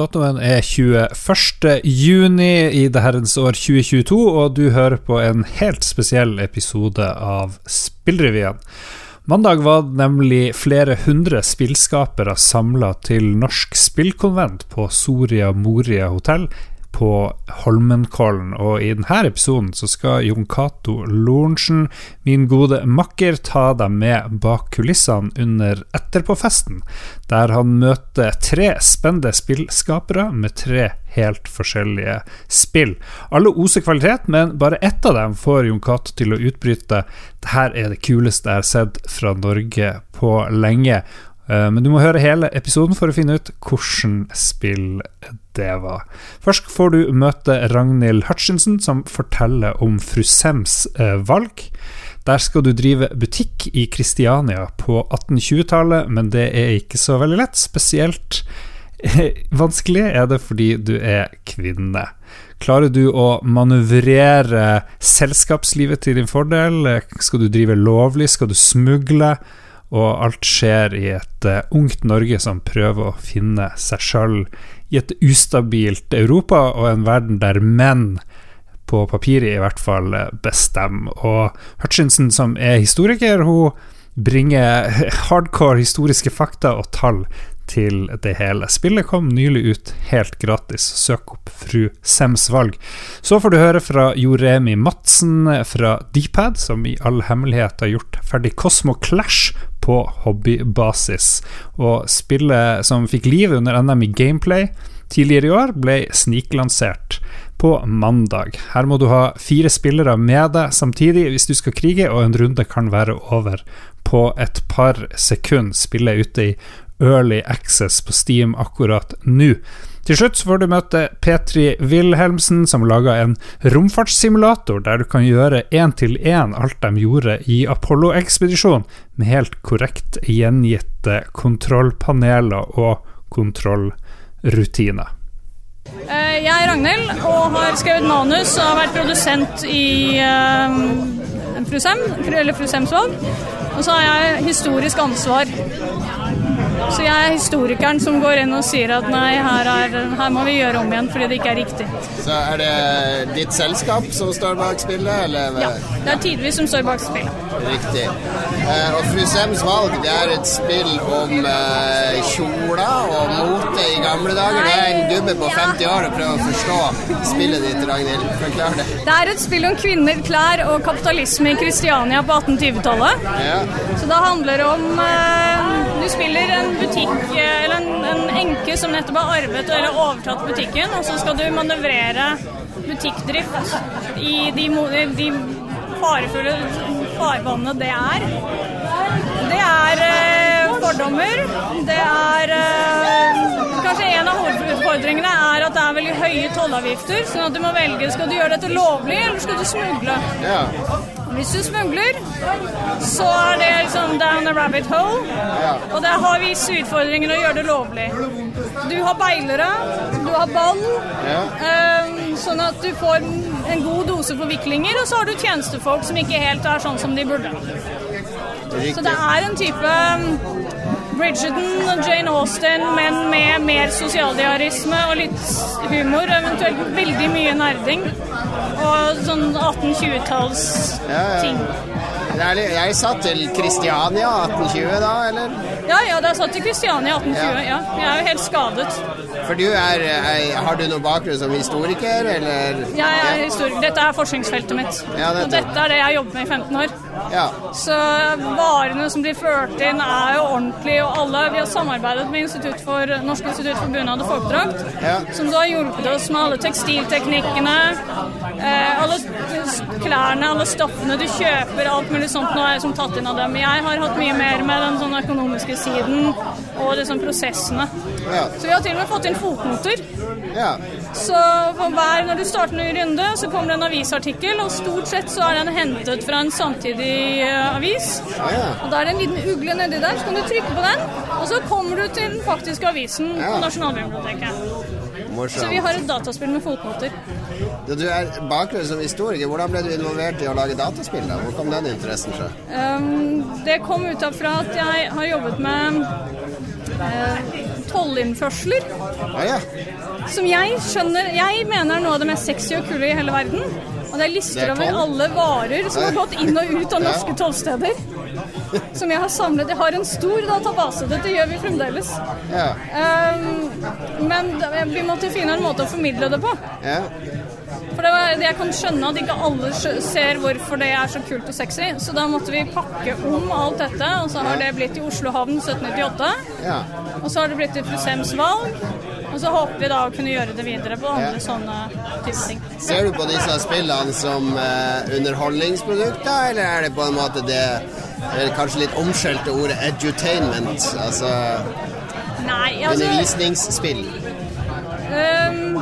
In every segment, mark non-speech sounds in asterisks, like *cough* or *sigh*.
Datoen er 21. juni i det herrens år 2022, og du hører på en helt spesiell episode av Spillrevyen. Mandag var nemlig flere hundre spillskapere samla til norsk spillkonvent på Soria Moria hotell på Holmenkollen. Og i denne episoden så skal Jon Cato Lorentzen, min gode makker, ta deg med bak kulissene under Etterpåfesten, der han møter tre spennende spillskapere med tre helt forskjellige spill. Alle oser kvalitet, men bare ett av dem får Jon Cato til å utbryte det her er det kuleste jeg har sett fra Norge på lenge. Eh, men du må høre hele episoden for å finne ut hvordan spill det var. Først får du møte Ragnhild Hutchinson, som forteller om fru Sems eh, valg. Der skal du drive butikk i Kristiania på 1820-tallet, men det er ikke så veldig lett. Spesielt vanskelig er det fordi du er kvinne. Klarer du å manøvrere selskapslivet til din fordel? Skal du drive lovlig? Skal du smugle? Og alt skjer i et uh, ungt Norge som prøver å finne seg sjøl i et ustabilt Europa og en verden der menn, på papiret i hvert fall, bestemmer. Og Hutchinson, som er historiker, hun bringer hardcore historiske fakta og tall til det hele. Spillet kom nylig ut helt gratis. Søk opp Fru Sems valg. Så får du høre fra Joremi Madsen fra Dpad, som i all hemmelighet har gjort ferdig Cosmo Clash på hobbybasis. Og spillet som fikk liv under NM i gameplay tidligere i år, ble sniklansert på mandag. Her må du ha fire spillere med deg samtidig hvis du skal krige, og en runde kan være over på et par sekunder. Spillet er ute i Early Access på Steam akkurat nå. Til slutt får du møte Petri Wilhelmsen, som laga en romfartssimulator der du kan gjøre én til én alt de gjorde i Apollo-ekspedisjonen, med helt korrekt gjengitte kontrollpaneler og kontrollrutiner. Jeg er Ragnhild og har skrevet manus og har vært produsent i uh, Frusem, eller Frusemsvold. Og så har jeg historisk ansvar så jeg er historikeren som går inn og sier at nei, her, er, her, må vi gjøre om igjen fordi det ikke er riktig. Så er det ditt selskap som står bak spillet, eller? Ja, det er tidvis som står bak spillet. Riktig. Eh, og Fru Sems valg, det er et spill om eh, kjoler og mote i gamle dager. Det er en gubbe på 50 år og prøver å forstå spillet ditt, Ragnhild. Forklar det. Det er et spill om kvinner, klær og kapitalisme i Kristiania på 1820-tallet. Ja. Så det handler om eh, Du spiller en butikk eller en, en enke som nettopp har arvet eller overtatt butikken, og så skal du manøvrere butikkdrift i de, de farefulle farvannene det er. Det er eh, fordommer. Det er eh, Kanskje en av hovedutfordringene er at det er veldig høye tollavgifter, sånn at du må velge skal du gjøre dette lovlig, eller skal du smugle. Ja. Hvis du smugler, så er det liksom down the rabbit hole. Og det har visse utfordringer å gjøre det lovlig. Du har beilere, du har ball, um, sånn at du får en god dose forviklinger. Og så har du tjenestefolk som ikke helt er sånn som de burde. Så det er en type Bridgerton og Jane Austen, men med mer sosialdiarisme og litt humor. Eventuelt veldig mye nerding. Og sånn 1820-talls-ting. Ja, ja. Jeg satt til Kristiania 1820 da, eller? Ja, ja, er satt til Kristiania 1820. Ja. ja. Jeg er jo helt skadet. For du er, er Har du noen bakgrunn som historiker, eller? Jeg er historiker. Dette er forskningsfeltet mitt. Ja, og dette er det jeg har jobbet med i 15 år. Ja. Så varene som blir ført inn, er jo ordentlige, og alle Vi har samarbeidet med Institutt for, Norsk institutt for bunad og folkedrakt, ja. som da har hjulpet oss med alle tekstilteknikkene, eh, alle klærne, alle stoffene du kjøper, alt mulig sånt nå er jeg som tatt inn av dem. Jeg har hatt mye mer med den sånn økonomiske siden og liksom prosessene. Ja. Så vi har til og med fått inn fotnoter. Ja. Så hver, når du starter en ny runde, så kommer det en avisartikkel, og stort sett så er den hentet fra en samtidig uh, avis. Og da er det en liten ugle nedi der, så kan du trykke på den, og så kommer du til den faktiske avisen på Nasjonalbiblioteket. Morsomt. Så vi har et dataspill med fotnoter. Du, du er bakgrunn som historiker. Hvordan ble du involvert i å lage dataspill? da? Hvor kom den interessen fra? Um, det kom ut av fra at jeg har jobbet med uh, tollinnførsler. Ah, ja. Som jeg skjønner Jeg mener er noe av det mest sexy og kule i hele verden. Og det er lister er over alle varer som har gått inn og ut av norske tollsteder. Som jeg har samlet. Jeg har en stor database. Dette gjør vi fremdeles. Ja. Um, men vi måtte finne en måte å formidle det på. ja. For det var, jeg kan skjønne at ikke alle ser hvorfor det er så kult og sexy. Så da måtte vi pakke om alt dette, og så har det blitt i Oslo havn 1798. ja. Og så har det blitt i Frusems valg. Og så håper vi da å kunne gjøre det videre på andre Ja. sånne type ting. Ser du på disse spillene som eh, underholdningsprodukter, eller er det på en måte det kanskje litt omskjelte ordet edutainment? Altså Nei, altså undervisningsspill? Um,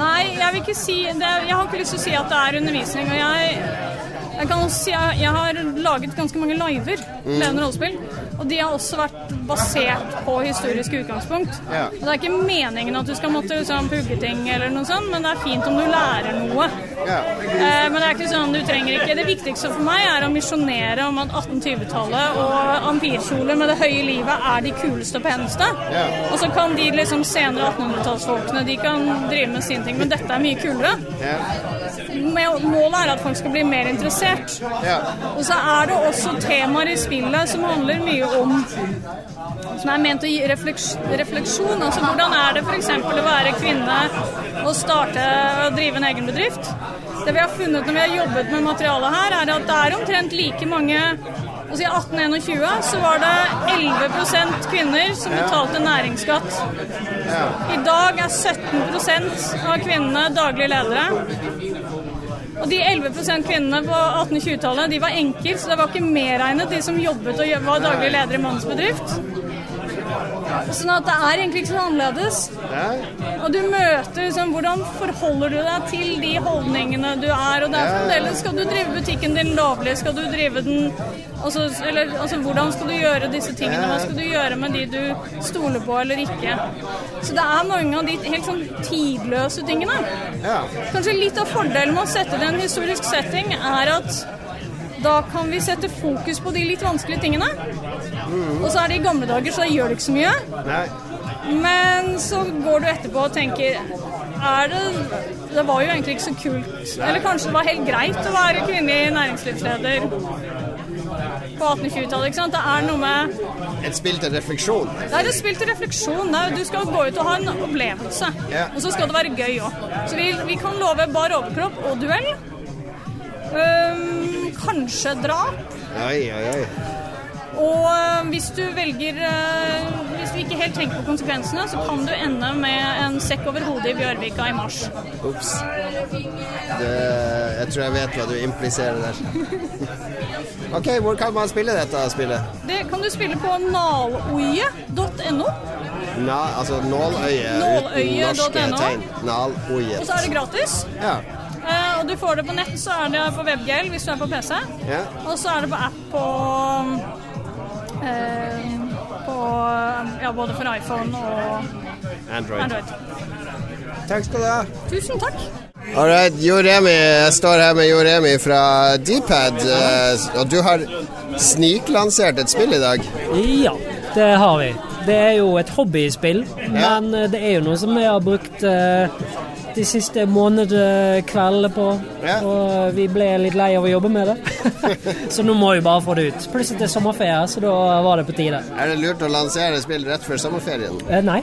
nei, jeg vil ikke si det, Jeg har ikke lyst til å si at det er undervisning. Og jeg, jeg kan også si at jeg har laget ganske mange liver, levende rollespill. Og de har også vært basert på historiske utgangspunkt. Ja. Og Det er ikke meningen at du skal måtte liksom, pugge ting, eller noe sånt, men det er fint om du lærer noe. Ja. Eh, Men det er ikke sånn du trenger ikke Det viktigste for meg er å misjonere om at 1820-tallet og ampirkjoler med det høye livet er de kuleste og peneste. Ja. Og så kan de liksom senere 1800-tallsfolkene De kan drive med sine ting, men dette er mye kulere. Ja. Målet er at folk skal bli mer interessert. Ja. Og så er det også temaer i spillet som handler mye om Som er ment å gi refleks, refleksjon. Altså hvordan er det f.eks. å være kvinne og starte og drive en egen bedrift? Det vi har funnet når vi har jobbet med materialet her, er at det er omtrent like mange altså I 1821 så var det 11% kvinner som betalte næringsskatt. I dag er 17% av kvinnene daglige ledere. Og de 11% kvinnene på 1820-tallet de var enker, så det var ikke medregnet de som jobbet og var daglig leder i mannens bedrift. Sånn at det er egentlig ikke så annerledes. Og du møter liksom, hvordan forholder du deg til de holdningene du er. Og det er fremdeles Skal du drive butikken din lovlig? Skal du drive den altså, Eller altså, hvordan skal du gjøre disse tingene? Hva skal du gjøre med de du stoler på eller ikke? Så det er mange av de helt sånn tidløse tingene. ja. Kanskje litt av fordelen med å sette det i en historisk setting er at da kan vi sette fokus på de litt vanskelige tingene. Og så er det i gamle dager, så da gjør det ikke så mye. Nei. Men så går du etterpå og tenker er det Det var jo egentlig ikke så kult. Eller kanskje det var helt greit å være kvinnelig næringslivsleder på 1820-tallet. ikke sant? Det er noe med Et spill til refleksjon. Det er et spill til refleksjon. Er, du skal gå ut og ha en opplevelse. Ja. Og så skal det være gøy òg. Så vi, vi kan love bar overkropp og duell. Um, kanskje drap. Oi, oi, oi. Og hvis du velger ikke helt tenker på konsekvensene, så kan du ende med en sekk over hodet i Bjørvika i mars. Ops. Jeg tror jeg vet hva du impliserer der. *laughs* OK, hvor kan man spille dette spillet? Det kan du spille på naloie.no. Na, altså nåløye uten Nåløye.no. norske tegn. Og så er det gratis. Ja. Uh, og du får det på nett, så er det på WebGL hvis du er på PC. ja. Og så er det på app på eh, På Ja, både for iPhone og Android. Android. Takk skal du ha. Tusen takk. All right, Jo Remi. Jeg står her med Jo Remi fra Dpad. eh, Og du har sniklansert et spill i dag. Ja, det har vi. Det er jo et hobbyspill, men eh, det er jo noe som jeg har brukt eh, de siste månedene kveldene på. Ja. Og vi ble litt lei av å jobbe med det. *laughs* så nå må vi bare få det ut. Plutselig det er sommerferie, så da var det på tide. Er det lurt å lansere spill rett før sommerferien? Eh, nei,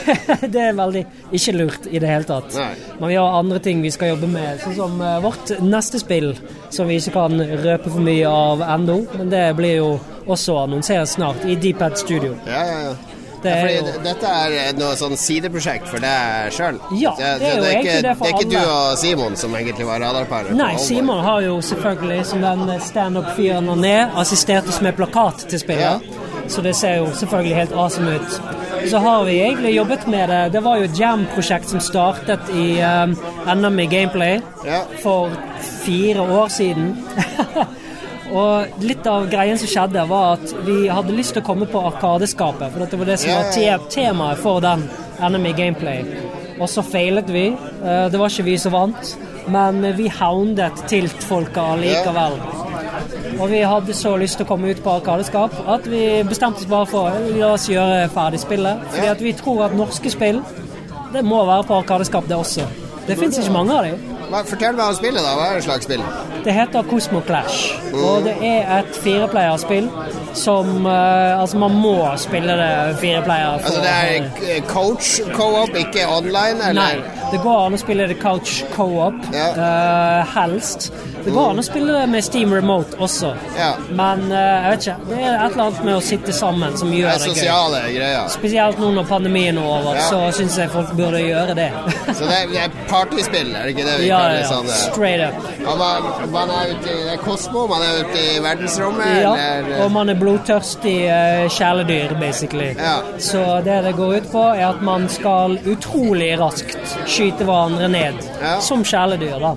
*laughs* det er veldig ikke lurt i det hele tatt. Nei. Men vi har andre ting vi skal jobbe med, sånn som eh, vårt neste spill, som vi ikke kan røpe for mye av ennå. Men det blir jo også annonsert snart i Dpad Studio. Ja, ja, ja. Det ja er fordi jo- dette er noe sånn sideprosjekt for deg sjøl? Ja, det er jo ikke, egentlig det for alle. det er ikke du og Simon som egentlig var radarparet? Nei, Simon har jo selvfølgelig, som den standup-fyren han er, assistert oss med plakat til spillet. Så det ser jo selvfølgelig helt awesome ut. Så har vi egentlig jobbet med det. Det var jo et jam-prosjekt som startet i um, NM i Gameplay Ja. for fire år siden. *laughs* Og litt av greien som skjedde, var at vi hadde lyst til å komme på Arkadeskapet. For det var det som var te temaet for den Enemy Gameplay. Og så feilet vi. Eh, Det var ikke vi som vant, men vi houndet Tilt-folka likevel. Og vi hadde så lyst til å komme ut på Arkadeskap at vi bestemte oss bare for la oss gjøre ferdig spillet. Fordi at vi tror at norske spill, det må være på Arkadeskap det også. Det fins ikke mange av dem. Fortell meg om spillet, da. Hva er det slags spill? Det heter Cosmo Clash. Og det er et fireplayerspill som uh, Altså, man må spille det fireplayer. Altså det er coach co-op, ikke online? Eller? Nei. Det går an å spille det couch co-op, ja. uh, helst. Det går an å spille med Steam Remote også, ja. men uh, jeg vet ikke. Det er et eller annet med å sitte sammen som gjør det, det sosiale gøy. Greier. Spesielt nå når pandemien er over, ja. så syns jeg folk burde gjøre det. *laughs* så det er, det er partyspill, er det ikke det vi ja, kaller ja. sånn? Straight up. Og man, man, er ute i det Kosmo, man er ute i verdensrommet? Ja, eller? og man er blodtørstig uh, kjæledyr, basically. Ja. Så det det går ut på, er at man skal utrolig raskt skyte hverandre ned. Ja. Som kjæledyr, da.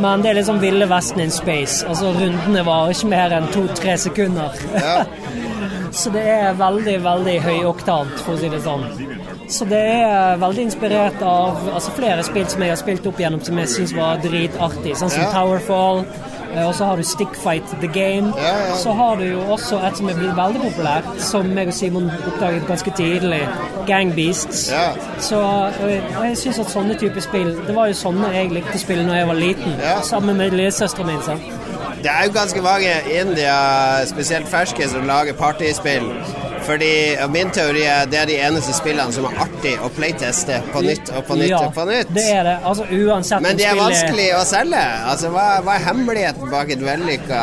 Men det er liksom Ville Vesten in space. Altså Rundene varer ikke mer enn to-tre sekunder. Ja. *laughs* Så det er veldig, veldig høyoktant, for å si det sånn. Så det er veldig inspirert av altså flere spill som jeg har spilt opp gjennom som jeg syns var dritartig, sånn som Ja. Towerfall. Eh, Og så har du Stickfight The Game. Ja, ja. Så har du jo også et som er blitt veldig populært, som meg og Simon oppdaget ganske tidlig. Gang Beasts. Ja. Så og jeg, syns at sånne typer spill Det var jo sånne jeg likte å spille når jeg var liten. Sammen med lillesøstera mi. Det er jo ganske mange India, spesielt ferske, som lager partyspill. Fordi Min teori er det er de eneste spillene som er artig å playteste på nytt og på nytt ja, og på nytt. det er det. Altså uansett Men de er vanskelig å selge. Altså, hva, hva er hemmeligheten bak et vellykka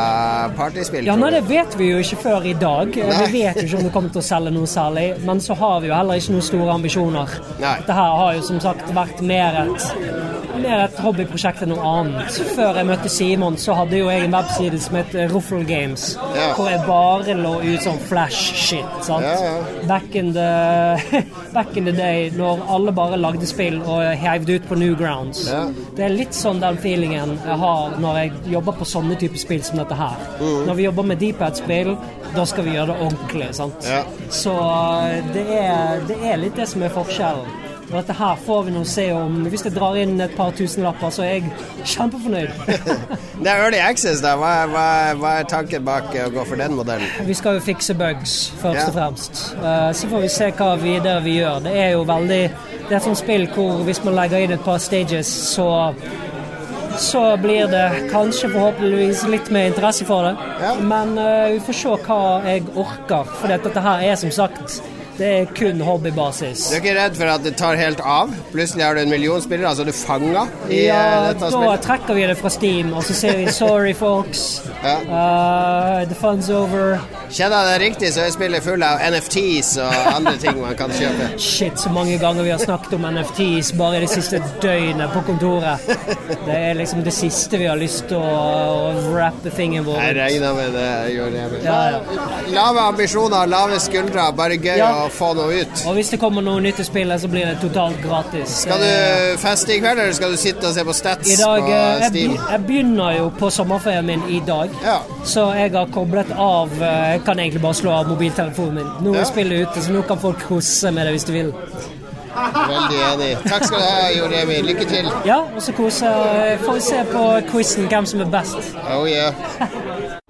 partyspill? Ja, nei. Det vet vi jo ikke før i dag. Nei. Vi vet jo ikke om det kommer til å selge noe særlig. Men så har vi jo heller ikke noen store ambisjoner. Nei. Dette har jo som sagt vært mer et, mer et hobbyprosjekt enn noe annet. Før jeg møtte Simon, så hadde jo jeg en webside som het Ruffle Games. Ja. Hvor jeg bare lå ut sånn flash-shit. sant? Ja, ja. Back, in the, *laughs* back in the day, når alle bare lagde spill og heiv det ut på Newgrounds. Det er litt sånn den feelingen jeg har når jeg jobber på sånne typer spill som dette her. Mm. Når vi jobber med Dpad-spill, da skal vi gjøre det ordentlig. sant? Så eh, det er, det er litt det som er forskjellen. Og dette her får vi nå se om Hvis jeg drar inn et par tusenlapper, så er jeg kjempefornøyd. *laughs* Det er Early Access, da. Hva, hva, hva er tanken bak å gå for den modellen? Vi skal jo fikse bugs, først Ja. og fremst. Eh, Så får vi se hva videre vi gjør. Det er jo veldig Det er et sånt spill hvor hvis man legger inn et par stages, så så blir det kanskje forhåpentligvis litt mer interesse for det. Ja. Men uh, vi får se hva jeg orker. For dette her er som sagt Det er kun hobbybasis. Du er ikke redd for at det tar helt av? Plutselig har du en million spillere, altså du fanger i Ja, dette spillet? Ja, da trekker vi det fra Steam, og så sier vi 'sorry, folks'. Ja. Uh, the fun's over. Kjenner jeg det riktig, så er spillet full av NFTs og andre ting man kan kjøpe. *laughs* Shit, så mange ganger vi har snakket om NFTs bare det siste døgnet på kontoret. Det er liksom det siste vi har lyst til å, wrappe tingen vår Jeg regner med det. gjør det. Ja, ja. Lave ambisjoner, lave skuldre, bare gøy Ja. å få noe ut. Og hvis det kommer noe nytt i spillet, så blir det totalt gratis. Skal du feste i kveld, eller skal du sitte og se på stats dag, på eh, jeg, Steam? jeg begynner jo på sommerferien min i dag, Ja. så jeg har koblet av eh, Jeg kan egentlig bare slå av mobiltelefonen min. Nå Ja. spiller spillet ute, så nå kan folk kose med det hvis du vil. Veldig enig. Takk skal du ha, Jo Remi. Lykke til. Ja, og så kose Får vi se på quizen hvem som er best. Oh yeah.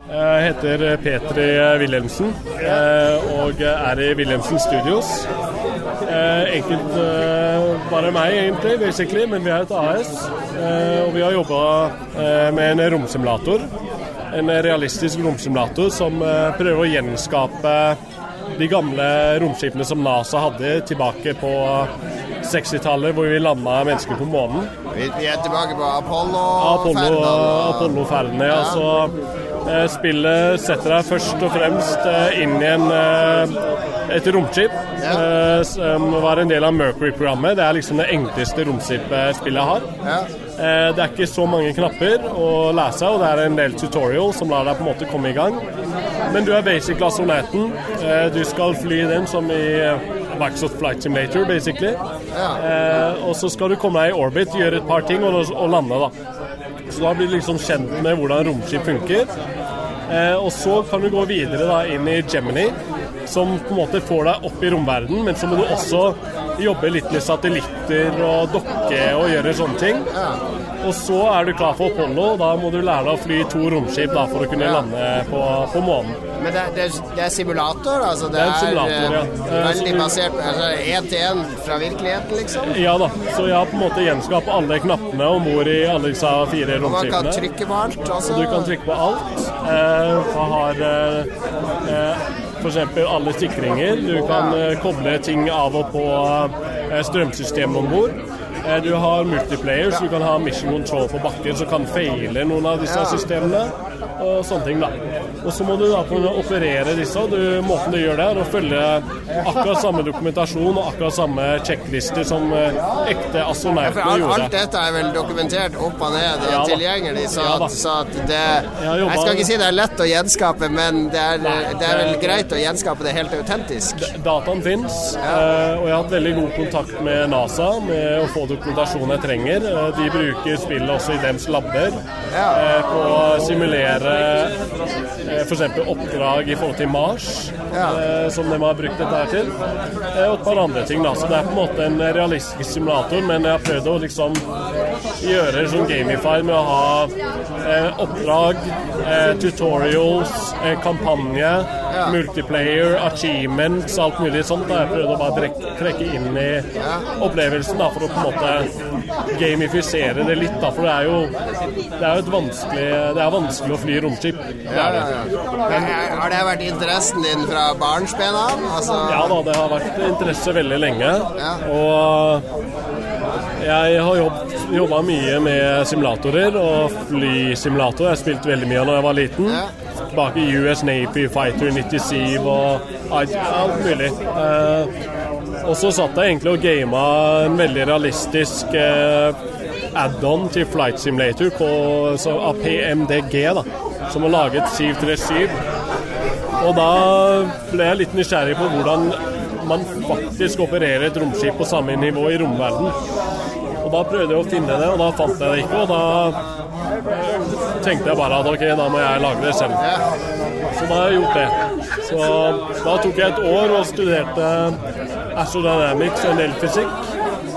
Jeg heter Petri Wilhelmsen eh, og er i Wilhelmsen Studios. Eh, Enkelt eh, bare meg, egentlig, basically, men vi er et AS. eh, Og vi har jobba med en romsimulator. En realistisk romsimulator som eh, prøver å gjenskape de gamle romskipene som NASA hadde tilbake på 60-tallet, hvor vi landa mennesker på månen. Vi, er tilbake på Apollo. Apollo, Apollo-ferdene. Ja. Så eh, spillet setter deg først og fremst eh, inn i en, et romskip. eh, som var en del av Mercury-programmet. Det er liksom det enkleste romskipet spillet har. Ja. Eh, det er ikke så mange knapper å lese, og det er en del tutorial som lar deg på en måte komme i gang. Men du er basic astronauten. Eh, du skal fly den som i eh, Microsoft Flight Simulator, basically. Eh, og så skal du komme deg i orbit, gjøre et par ting og, og lande, da. Så da blir du liksom kjent med hvordan romskip funker. Eh, og så kan du gå videre da inn i Gemini, som på en måte får deg opp i romverdenen, men så må du også jobbe litt med satellitter og dokke og gjøre sånne ting. Og så er du klar for Apollo. Da må du lære deg å fly to romskip da, for å kunne lande på, på månen. Men det, det, det, er simulator? Altså det, det er en simulator, ja. Eh, veldig basert altså, én til én fra virkeligheten, liksom? Ja da. Så jeg har på en måte gjenskapt alle knappene om bord i alle disse fire romskipene. Og man kan trykke på alt? Også. Og du kan trykke på alt. Eh, har eh, eh f.eks. alle sikringer. Du kan eh, koble ting av og på eh, strømsystemet om bord. Eh, du har multiplayer, så du kan ha mission control på bakken som kan feile noen av disse systemene. Og sånne ting, da. Og så må du da kunne operere disse. Du, måten du gjør det, er å følge akkurat samme dokumentasjon og akkurat samme sjekklister som uh, ekte astronauter ja, gjorde. Alt dette er vel dokumentert opp og ned og ja, tilgjengelig, så, ja, så det Jeg skal ikke si det er lett å gjenskape, men det er, det er vel greit å gjenskape det helt autentisk. Dataen fins, uh, og jeg har hatt veldig god kontakt med NASA med å få dokumentasjon jeg trenger. Uh, de bruker spillet også i dems labber på å simulere Eh, f.eks. oppdrag i forhold til Mars, ja. Eh, som de har brukt dette her til. Eh, og et par andre ting. da, Så det er på en måte en realistisk simulator, men jeg har prøvd å liksom gjøre sånn gamified med å ha oppdrag, tutorials, kampanje, ja. multiplayer, achievements, alt mulig sånt. Da. Jeg prøvde å bare trekke, trekke inn i opplevelsen da, for å på en måte gamifisere det litt. Da, for det er jo, det er jo et vanskelig, det er vanskelig å fly romskip. Ja, ja, ja. Har det vært interessen din fra barnsben av? Altså... Ja da, det har vært interesse veldig lenge. Og jeg har jobba mye med simulatorer og flysimulator. Jeg har spilt veldig mye da jeg var liten. Tilbake i US Navy Fighter 97 og alt mulig. Eh, og så satt jeg egentlig og gama en veldig realistisk eh, add-on til Flight Simulator på, av PMDG. da som har laget 737. Og da ble jeg litt nysgjerrig på hvordan man faktisk opererer et romskip på samme nivå i romverden. Og da prøvde jeg å finne det, og da fant jeg det ikke. Og da eh, tenkte jeg bare at ok, da må jeg lage det selv. Så da har jeg gjort det. Så da tok jeg et år og studerte astrodynamics og en del fysikk.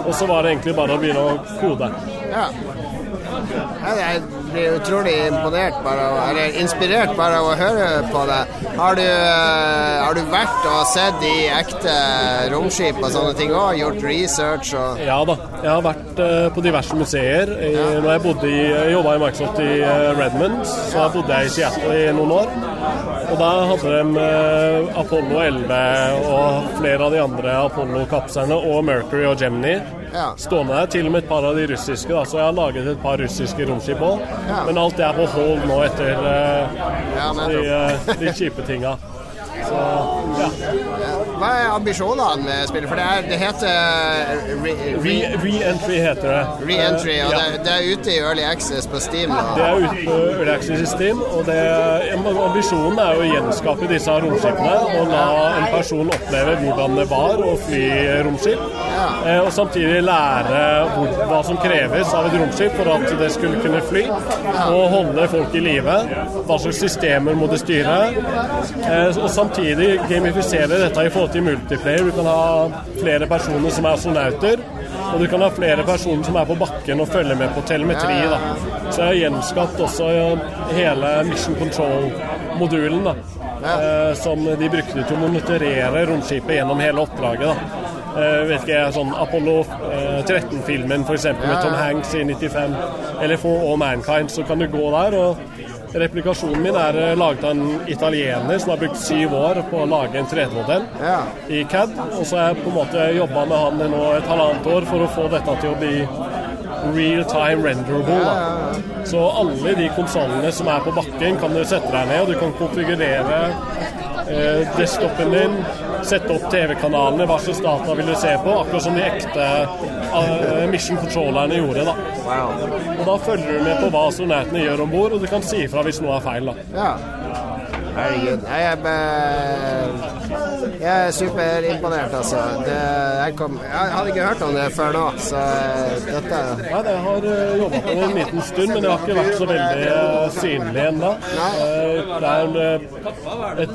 Og så var det egentlig bare å begynne å kode. Ja. Ja, jeg blir utrolig imponert bare, eller inspirert bare av å høre på det. Har du, eh, har du vært og sett i ekte romskip og sånne ting òg? Gjort research og Ja da, jeg har vært uh, på diverse museer. I, ja. Når jeg bodde i, jobba i Microsoft i uh, Redmond, så bodde jeg i Seattle i noen år. Og da hadde de Apollo 11 og flere av de andre Apollo-kapslene og Mercury og Gemini ja. stående der. Til og med et par av de russiske, da, så jeg har laget et par russiske romskip òg. Ja. Men alt det er på hold nå etter uh, ja, de, uh, de kjipe tinga. Så, ja. Hva er ambisjonene med spillet? For det, er, det heter Re-entry, re heter det. Re-entry, og ja. det, det, er ute i Early Access på Steam? Da. Det er ute på Early Access i Steam, og det, ambisjonen er å gjenskape disse romskipene og la en person oppleve hvordan det var å fly romskip. Ja. Eh, og samtidig lære hvor, hva som kreves av et romskip for at det skulle kunne fly, og holde folk i live. Hva slags systemer må det styre. Eh, og samtidig gamifisere dette i forhold til multiplayer. Du kan ha flere personer som er astronauter, og du kan ha flere personer som er på bakken og følger med på telemetri. Da. Så jeg har gjenskapt også hele Mission Control-modulen. da. Eh, som de brukte til å monitorere romskipet gjennom hele oppdraget. da. Uh, vet ikke, sånn Apollo uh, 13-filmen f.eks. med Tom Hanks i 95, eller For All Mankind, så kan du gå der og Replikasjonen min er eh, laget av en italiener som har brukt syv år på å lage en 3D-modell ja. i CAD. Og så har jeg på en måte jobba med han nå et halvannet år for å få dette til å bli real time renderable. Da. Så alle de konsollene som er på bakken, kan du sette deg ned, og du kan konfigurere eh, desktopen din, sette opp TV-kanalene, hva slags data vil du se på, akkurat som de ekte uh, Mission Controllerne gjorde. da. Wow. Og Da følger du med på hva astronautene gjør om bord, og du kan si ifra hvis noe er feil. da. Ja. Herregud. Jeg er, jeg er superimponert, altså. Det, jeg, kom, jeg, hadde ikke hørt om det før nå, så dette Nei, jeg har uh, jobba på det en liten stund, men det har ikke vært så veldig uh, synlig ennå. Det er et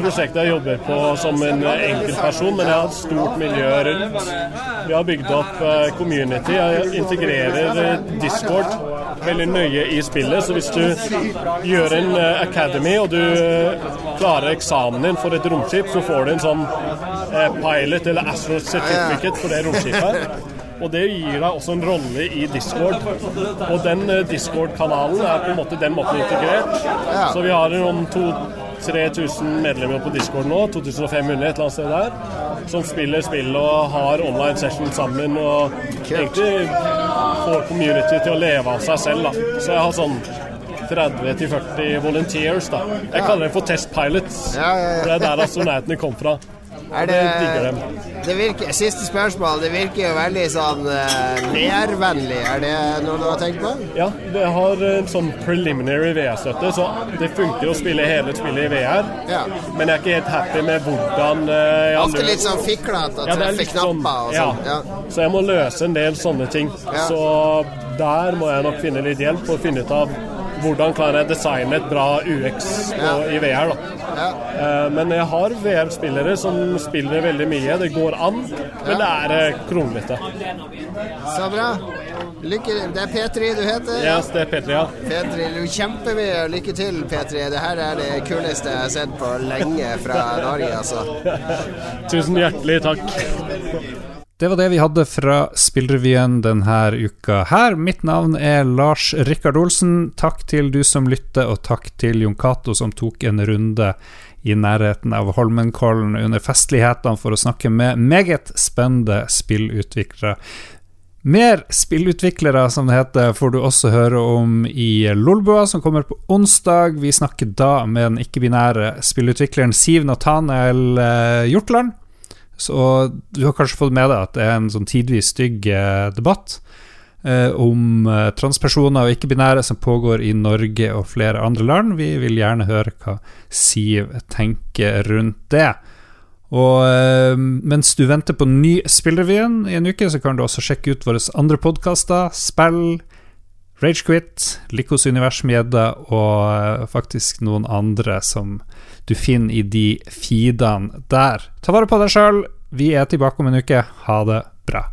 prosjekt jeg jobber på som en enkeltperson, men jeg har et stort miljø rundt. Vi har bygd opp community. Jeg integrerer Discord veldig nøye i spillet. Så hvis du gjør en academy og du klarer eksamen din for et romskip, så får du en sånn pilot eller astro certificate for det romskipet. Og det gir deg også en rolle i Discord. Og den Discord-kanalen er på en måte den måten integrert. Så vi har om 3000 medlemmer på Discord nå, 2500 et eller annet sted der, som spiller spill og har online session sammen. Og egentlig får community til å leve av seg selv. Da. Så jeg har sånn 30-40 volunteers. da. Jeg kaller dem for test pilots. Det er der astronautene kom fra. Er det, det virker, siste spørsmål. Det virker jo veldig sånn uh, VR-vennlig. Er det noe du har tenkt på? Ja, det har en sånn preliminary VR-støtte, så det funker å spille hele spillet i VR. Ja. Men jeg er ikke helt happy med hvordan uh, jeg Ofte litt sånn fiklete å ja, treffe knapper og sånn. Ja. ja. Så jeg må løse en del sånne ting. Så der må jeg nok finne litt hjelp og finne ut av hvordan klarer jeg designe et bra UX på, i VR. da. Ja. Uh, men jeg har VR-spillere som spiller veldig mye. Det går an, men det er uh, kronglete. Så bra. Lykke, til. det er P3 du heter? Ja, yes, det er P3, ja. P3, Kjempemye lykke til, P3. Det her er det kuleste jeg har sett på lenge fra Norge, altså. *laughs* Tusen hjertelig takk. Det var det vi hadde fra Spillrevyen denne uka her. Mitt navn er Lars Rikard Olsen. Takk til du som lytter, og takk til Jon Cato som tok en runde i nærheten av Holmenkollen under festlighetene for å snakke med meget spennende spillutviklere. Mer spillutviklere, som det heter, får du også høre om i Lolbua, som kommer på onsdag. Vi snakker da med den ikke-binære spillutvikleren Siv Nathanael eh, Hjortland. Så du har kanskje fått med deg at det er en sånn tidvis stygg eh, debatt eh, om eh, transpersoner og ikke-binære som pågår i Norge og flere andre land. Vi vil gjerne høre hva Siv tenker rundt det. Og eh, mens du venter på ny Spillrevyen i en uke, så kan du også sjekke ut våre andre podkaster. Spill, Ragequit, Likos univers med og eh, faktisk noen andre som du finner i de feedene der. Ta vare på deg sjøl. Vi er tilbake om en uke. Ha det bra.